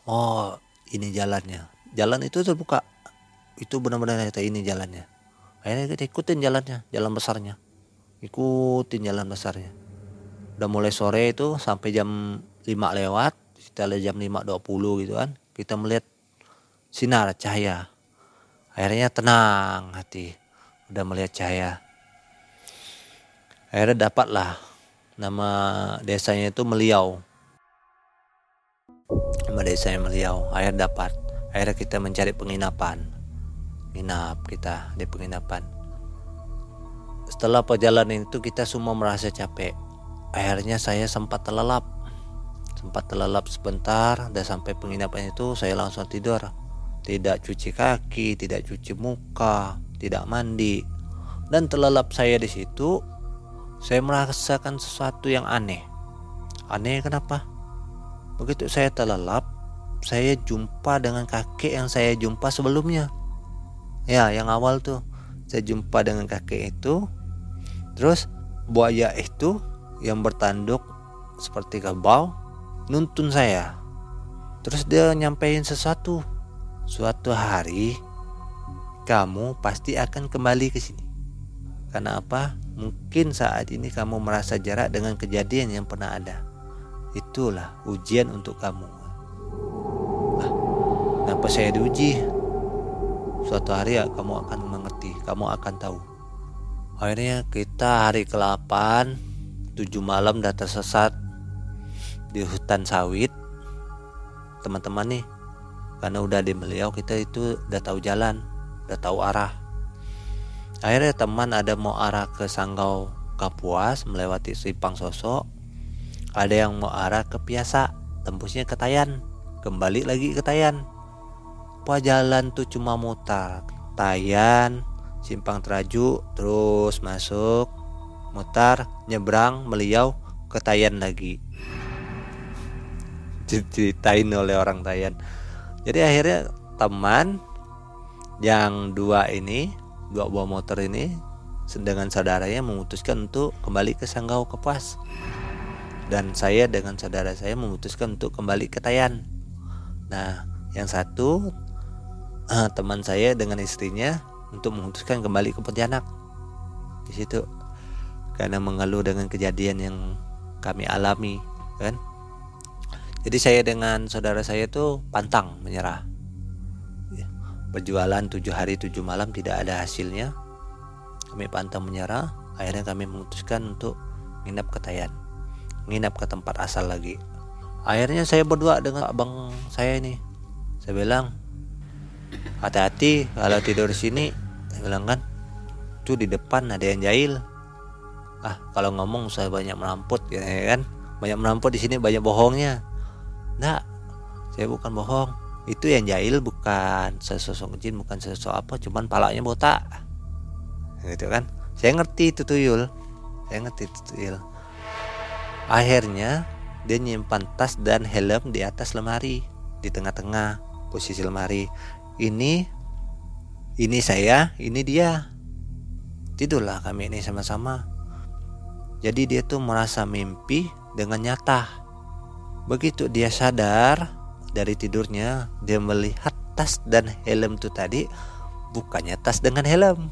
Oh ini jalannya. Jalan itu terbuka. Itu benar-benar ini jalannya akhirnya kita ikutin jalannya jalan besarnya. Ikutin jalan besarnya. Udah mulai sore itu sampai jam 5 lewat kita lihat jam 5.20 gitu kan kita melihat sinar cahaya. Akhirnya tenang hati udah melihat cahaya. Akhirnya dapatlah nama desanya itu Meliau. Nama desanya Meliau akhirnya dapat. Akhirnya kita mencari penginapan nginap kita di penginapan. Setelah perjalanan itu kita semua merasa capek. Akhirnya saya sempat terlelap. Sempat terlelap sebentar dan sampai penginapan itu saya langsung tidur. Tidak cuci kaki tidak cuci muka tidak mandi. Dan terlelap saya di situ saya merasakan sesuatu yang aneh. Aneh kenapa? Begitu saya terlelap saya jumpa dengan kakek yang saya jumpa sebelumnya ya yang awal tuh saya jumpa dengan kakek itu. Terus buaya itu yang bertanduk seperti kerbau nuntun saya. Terus dia nyampein sesuatu. Suatu hari kamu pasti akan kembali ke sini. Karena apa? Mungkin saat ini kamu merasa jarak dengan kejadian yang pernah ada. Itulah ujian untuk kamu. Ah, kenapa saya diuji suatu hari ya kamu akan mengerti kamu akan tahu. Akhirnya kita hari ke-8 tujuh malam dah tersesat di hutan sawit. Teman-teman nih karena udah di beliau kita itu udah tahu jalan udah tahu arah. Akhirnya teman ada mau arah ke Sanggau Kapuas melewati Sipang Sosok. Ada yang mau arah ke Piasa tembusnya ke Tayan kembali lagi ke Tayan apa jalan tuh cuma mutar Tayan Simpang Teraju terus masuk mutar nyebrang meliau ke Tayan lagi. Diceritain oleh orang Tayan. Jadi akhirnya teman yang dua ini dua buah motor ini dengan saudaranya memutuskan untuk kembali ke Sanggau Kepas dan saya dengan saudara saya memutuskan untuk kembali ke Tayan. Nah yang satu uh, teman saya dengan istrinya untuk memutuskan kembali ke Pontianak. Di situ karena mengeluh dengan kejadian yang kami alami kan? Jadi saya dengan saudara saya itu pantang menyerah. Ya, berjualan tujuh hari tujuh malam tidak ada hasilnya. Kami pantang menyerah akhirnya kami memutuskan untuk nginap ke Tayan. Nginap ke tempat asal lagi. Akhirnya saya berdua dengan abang saya ini. Saya bilang hati-hati kalau tidur di sini bilang kan tuh di depan ada yang jahil. Ah kalau ngomong saya banyak meramput ya kan? Banyak meramput di sini banyak bohongnya. Enggak saya bukan bohong. Itu yang jahil bukan sesosok jin bukan sesosok apa cuman palanya botak. Gitu kan? Saya ngerti itu tuyul. Saya ngerti itu tuyul. Akhirnya dia nyimpan tas dan helm di atas lemari. Di tengah-tengah posisi lemari ini ini saya ini dia tidurlah kami ini sama-sama jadi dia tuh merasa mimpi dengan nyata. Begitu dia sadar dari tidurnya, dia melihat tas dan helm itu tadi bukannya tas dengan helm,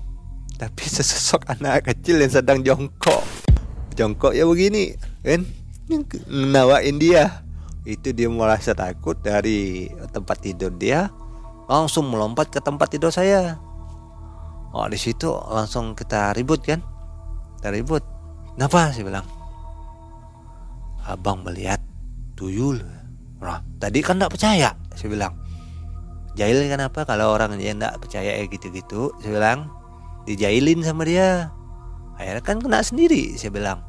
tapi sesosok anak kecil yang sedang jongkok. Jongkok ya begini, kan? Nawain dia. Itu dia merasa takut dari tempat tidur dia, langsung melompat ke tempat tidur saya. Oh di situ langsung kita ribut kan? Kita ribut Kenapa? Saya bilang. Abang melihat tuyul. Nah, tadi kan tidak percaya. Saya bilang. Jahil kenapa kalau orang yang tidak percaya ya gitu-gitu. Saya bilang. Dijailin sama dia. Akhirnya kan kena sendiri. Saya bilang.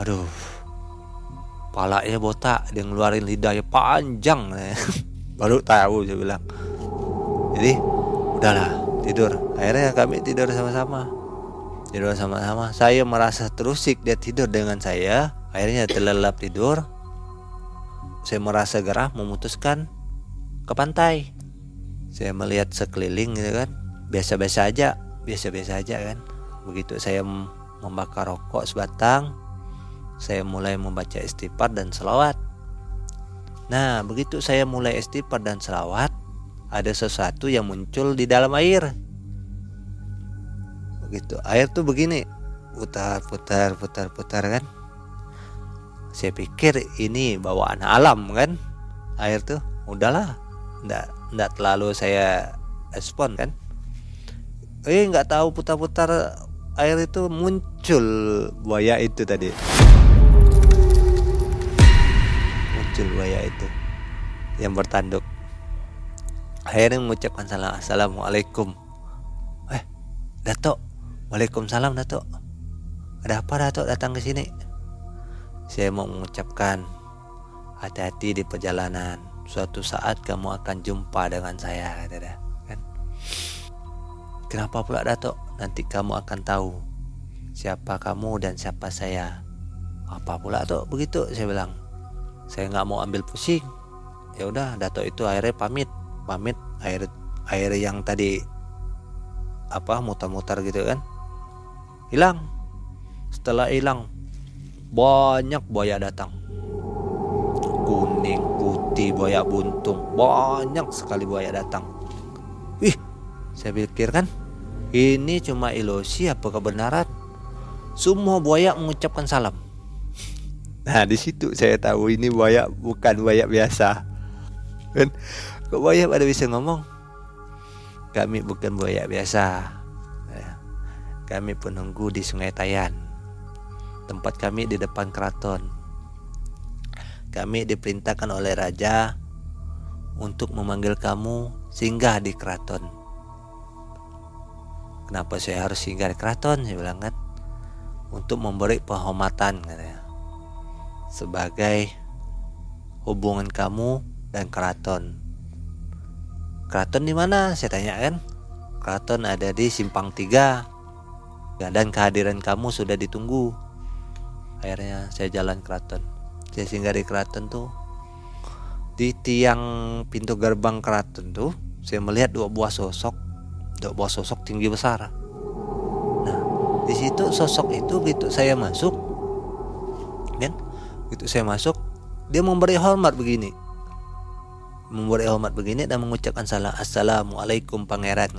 Aduh. Palanya botak. Dia ngeluarin lidahnya panjang. Baru tahu saya bilang. Jadi udahlah tidur. Akhirnya kami tidur sama-sama. Tidur sama-sama. Saya merasa terusik dia tidur dengan saya. Akhirnya terlelap tidur. Saya merasa gerah memutuskan ke pantai. Saya melihat sekeliling gitu kan. Biasa-biasa aja biasa-biasa aja kan. Begitu saya membakar rokok sebatang saya mulai membaca istighfar dan selawat. Nah begitu saya mulai istighfar dan selawat ada sesuatu yang muncul di dalam air. Gitu air tuh begini putar putar putar putar kan? Saya pikir ini bawaan alam kan? Air tuh udahlah. Ndak ndak terlalu saya respon kan? Eh nggak tahu putar-putar air itu muncul buaya itu tadi. Muncul buaya itu yang bertanduk akhirnya mengucapkan salam assalamualaikum eh dato Waalaikumsalam Datuk. Ada apa Datuk datang ke sini? Saya mau mengucapkan hati-hati di perjalanan. Suatu saat kamu akan jumpa dengan saya. Kan? Kenapa pula Datuk? Nanti kamu akan tahu siapa kamu dan siapa saya. Apa pula tuh begitu? Saya bilang. Saya nggak mau ambil pusing. Ya udah, Datuk itu akhirnya pamit, pamit air air yang tadi apa mutar-mutar gitu kan hilang. Setelah hilang banyak buaya datang. Kuning putih buaya buntung banyak sekali buaya datang. Ih saya pikir kan ini cuma ilusi apa kebenaran? Semua buaya mengucapkan salam. Nah di situ saya tahu ini buaya bukan buaya biasa. Kan kok buaya pada bisa ngomong kami bukan buaya biasa kami penunggu di Sungai Tayan. Tempat kami di depan keraton. Kami diperintahkan oleh raja untuk memanggil kamu singgah di keraton. Kenapa saya harus singgah di keraton? Saya bilang kan untuk memberi penghormatan katanya. Sebagai hubungan kamu dan keraton. Keraton di mana? Saya tanya kan. Keraton ada di Simpang 3 ya, dan kehadiran kamu sudah ditunggu. Akhirnya saya jalan keraton saya singgah di keraton tuh. Di tiang pintu gerbang keraton tuh saya melihat dua buah sosok. Dua buah sosok tinggi besar. Nah di situ sosok itu gitu saya masuk kan? Gitu saya masuk dia memberi hormat begini memberi hormat begini dan mengucapkan salam assalamualaikum pangeran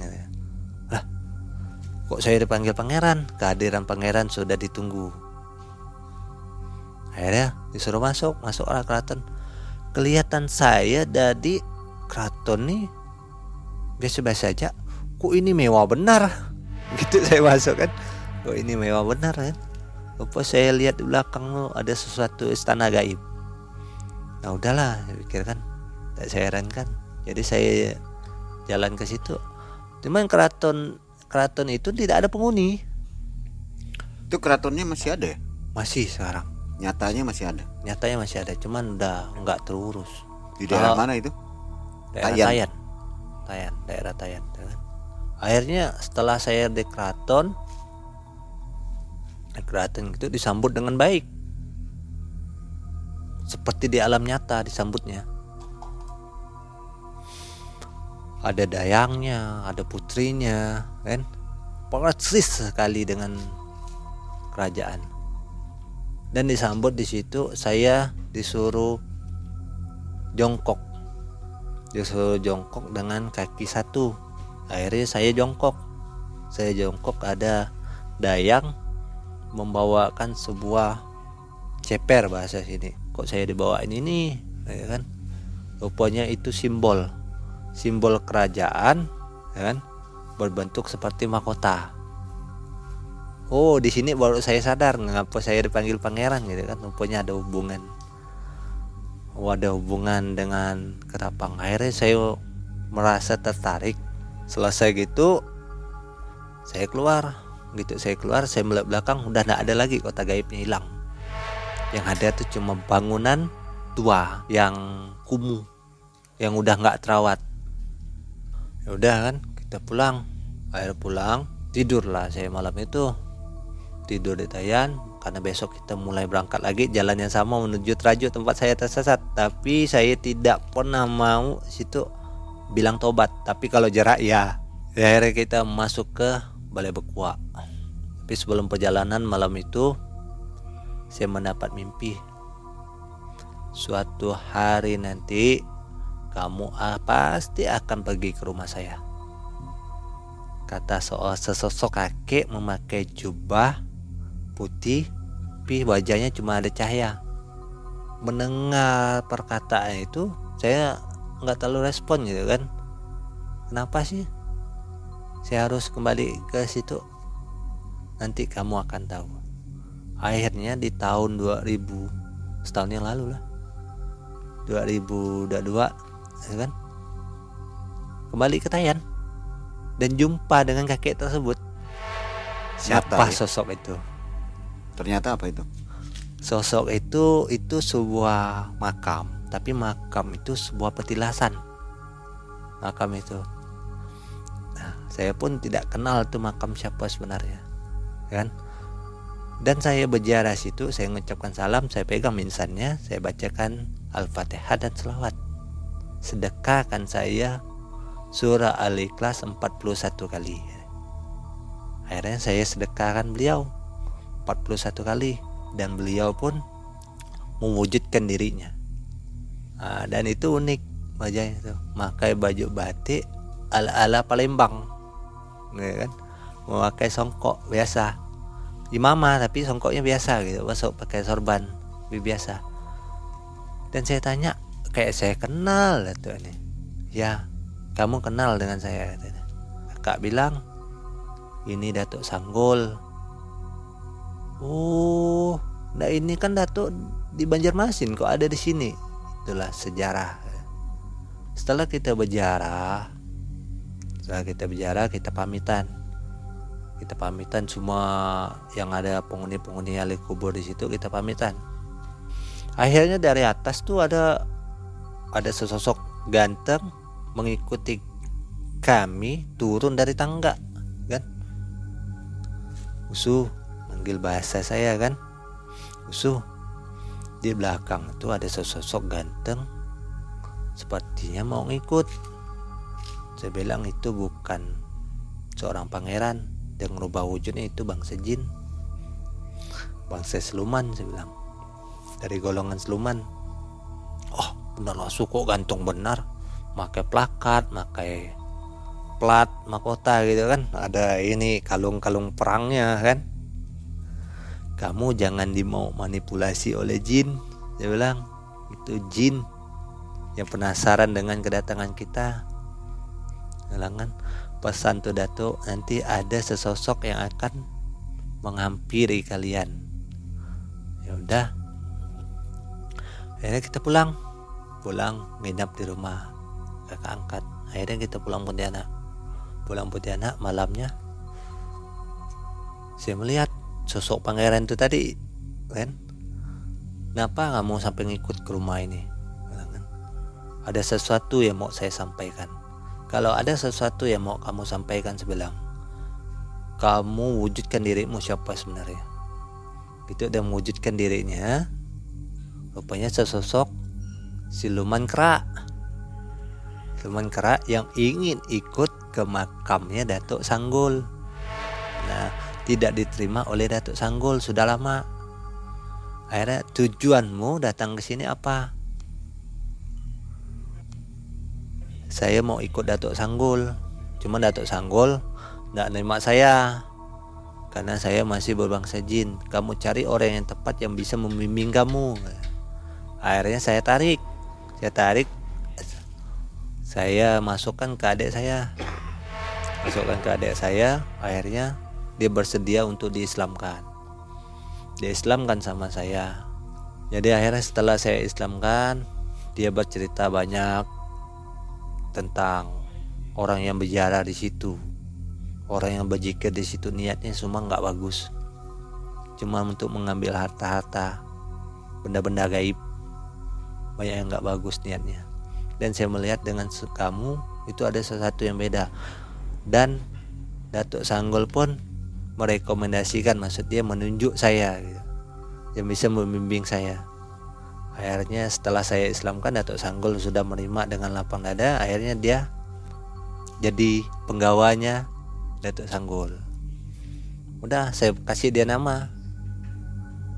Kok saya dipanggil pangeran? Kehadiran pangeran sudah ditunggu. Akhirnya disuruh masuk, masuk arah keraton. kelihatan saya dari keraton nih biasa-biasa aja. Kok ini mewah benar? Gitu saya masuk kan. Kok ini mewah benar kan? Apa saya lihat di belakang lo ada sesuatu istana gaib? Nah udahlah saya pikir tak saya herankan jadi saya jalan ke situ. Cuman keraton keraton itu tidak ada penghuni. Itu keratonnya masih ada ya? masih sekarang. Nyatanya masih ada. nyatanya masih ada cuman udah nggak terurus. Di daerah Kalau- mana itu? daerah Tayan. Tayan. Tayan daerah Tayan akhirnya setelah saya di keraton keraton itu disambut dengan baik. Seperti di alam nyata disambutnya ada dayangnya ada putrinya kan? Persis sekali dengan kerajaan. Dan disambut di situ saya disuruh jongkok. Disuruh jongkok dengan kaki satu. Akhirnya saya jongkok. Saya jongkok ada dayang membawakan sebuah ceper bahasa sini. Kok saya dibawain ini? Ya kan? Rupanya itu simbol simbol kerajaan ya kan berbentuk seperti mahkota. Oh di sini baru saya sadar ngapa saya dipanggil pangeran gitu kan rupanya ada hubungan. Oh, ada hubungan dengan ketapang. Akhirnya saya merasa tertarik. Selesai gitu saya keluar. Gitu saya keluar saya melihat belakang udah nggak ada lagi kota gaibnya hilang. Yang ada tuh cuma bangunan tua yang kumuh yang udah nggak terawat ya udah kan kita pulang. Akhirnya pulang tidurlah saya malam itu. Tidur di Tayan karena besok kita mulai berangkat lagi jalan yang sama menuju Trajo tempat saya tersesat. Tapi saya tidak pernah mau situ bilang tobat. Tapi kalau jarak ya. Ya, akhirnya kita masuk ke Balai Bekua. Tapi sebelum perjalanan malam itu saya mendapat mimpi. Suatu hari nanti kamu ah, pasti akan pergi ke rumah saya. Kata soal sesosok kakek memakai jubah putih tapi wajahnya cuma ada cahaya. Mendengar perkataan itu saya nggak terlalu respon gitu kan. Kenapa sih? Saya harus kembali ke situ. Nanti kamu akan tahu. Akhirnya di tahun 2000 setahun yang lalu lah. 2022 ya kan? Kembali ke Tayan dan jumpa dengan kakek tersebut. Siapa Nyata, ya? sosok itu? Ternyata apa itu? sosok itu itu sebuah makam tapi makam itu sebuah petilasan. Makam itu. Nah, saya pun tidak kenal tuh makam siapa sebenarnya kan? Dan saya berziarah situ saya mengucapkan salam saya pegang minsannya saya bacakan al-fatihah dan selawat sedekahkan saya surah al-ikhlas 41 kali. Akhirnya saya sedekahkan beliau 41 kali dan beliau pun mewujudkan dirinya. Nah, dan itu unik wajahnya itu. Memakai baju batik ala ala Palembang ya kan? Memakai songkok biasa. Imamah tapi songkoknya biasa gitu masuk pakai sorban biasa. Dan saya tanya kayak saya kenal ini ya kamu kenal dengan saya katanya. kakak bilang ini Datuk Sanggul Oh, nah ini kan Datuk di Banjarmasin kok ada di sini. Itulah sejarah. Setelah kita berjarah, setelah kita berjarah kita pamitan. Kita pamitan semua yang ada penghuni-penghuni ahli kubur di situ kita pamitan. Akhirnya dari atas tuh ada ada sesosok ganteng mengikuti kami turun dari tangga, kan? Usuh manggil bahasa saya kan? Usuh di belakang itu ada sosok ganteng sepertinya mau ngikut. Saya bilang itu bukan seorang pangeran yang merubah wujudnya itu bangsa jin bangsa seluman saya bilang. Dari golongan seluman oh benar lah kok gantung benar pakai plakat pakai plat mahkota gitu kan. Ada ini kalung-kalung perangnya kan. Kamu jangan dimau manipulasi oleh jin dia bilang. Itu jin yang penasaran dengan kedatangan kita. Kan pesan tuh Datuk nanti ada sesosok yang akan menghampiri kalian. Ya udah. Akhirnya kita pulang pulang nginap di rumah kakak angkat. Akhirnya kita pulang Pontianak. Pulang Pontianak malamnya saya melihat sosok pangeran itu tadi kan? Kenapa nggak mau sampai ngikut ke rumah ini? Kan? ada sesuatu yang mau saya sampaikan. Kalau ada sesuatu yang mau kamu sampaikan sebelang, kamu wujudkan dirimu siapa sebenarnya. Itu dan mewujudkan dirinya, rupanya sesosok siluman kera. Siluman kera yang ingin ikut ke makamnya Datuk Sanggul. Nah, tidak diterima oleh Datuk Sanggul sudah lama. Akhirnya tujuanmu datang ke sini apa? saya mau ikut Datuk Sanggul cuma Datuk Sanggul nggak nerima saya karena saya masih berbangsa jin kamu cari orang yang tepat yang bisa membimbing kamu akhirnya saya tarik saya tarik. Saya masukkan ke adik saya. Masukkan ke adik saya. Akhirnya dia bersedia untuk diislamkan. Dia islamkan sama saya. Jadi akhirnya setelah saya islamkan dia bercerita banyak tentang orang yang berjarak di situ. Orang yang berzikir di situ niatnya semua nggak bagus. Cuma untuk mengambil harta-harta benda-benda gaib banyak yang nggak bagus niatnya. Dan saya melihat dengan kamu itu ada sesuatu yang beda. Dan Datuk Sanggol pun merekomendasikan maksud dia menunjuk saya gitu, yang bisa membimbing saya. Akhirnya setelah saya Islamkan Datuk Sanggul sudah menerima dengan lapang dada. Akhirnya dia jadi penggawanya Datuk Sanggul udah saya kasih dia nama.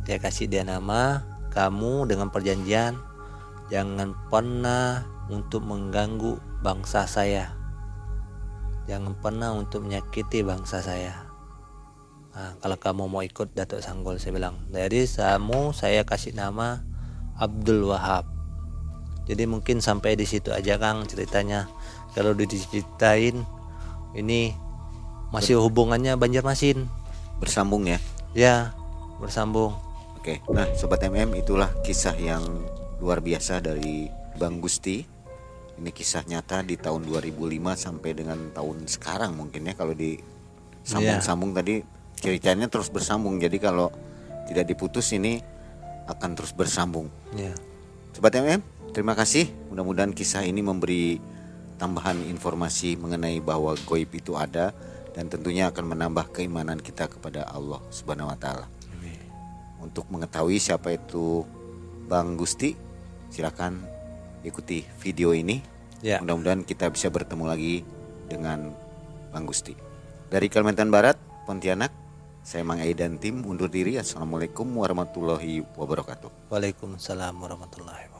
Saya kasih dia nama kamu dengan perjanjian jangan pernah untuk mengganggu bangsa saya. Jangan pernah untuk menyakiti bangsa saya. Nah, kalau kamu mau ikut Datuk Sanggul saya bilang. Jadi kamu saya kasih nama Abdul Wahab. Jadi mungkin sampai di situ aja Kang ceritanya. Kalau diceritain ini masih hubungannya Banjarmasin. Bersambung ya? Ya bersambung. Oke nah sobat MM itulah kisah yang luar biasa dari Bang Gusti ini kisah nyata di tahun 2005 sampai dengan tahun sekarang mungkin ya kalau di sambung-sambung yeah. tadi ceritanya terus bersambung jadi kalau tidak diputus ini akan terus bersambung. Ya. Sobat MM, terima kasih. Mudah-mudahan kisah ini memberi tambahan informasi mengenai bahwa goib itu ada dan tentunya akan menambah keimanan kita kepada Allah Subhanahu wa taala. Untuk mengetahui siapa itu Bang Gusti, silakan ikuti video ini. Ya. Mudah-mudahan kita bisa bertemu lagi dengan Bang Gusti. Dari Kalimantan Barat, Pontianak, saya Mang Aidan tim undur diri. Assalamualaikum warahmatullahi wabarakatuh. Waalaikumsalam warahmatullahi wabarakatuh.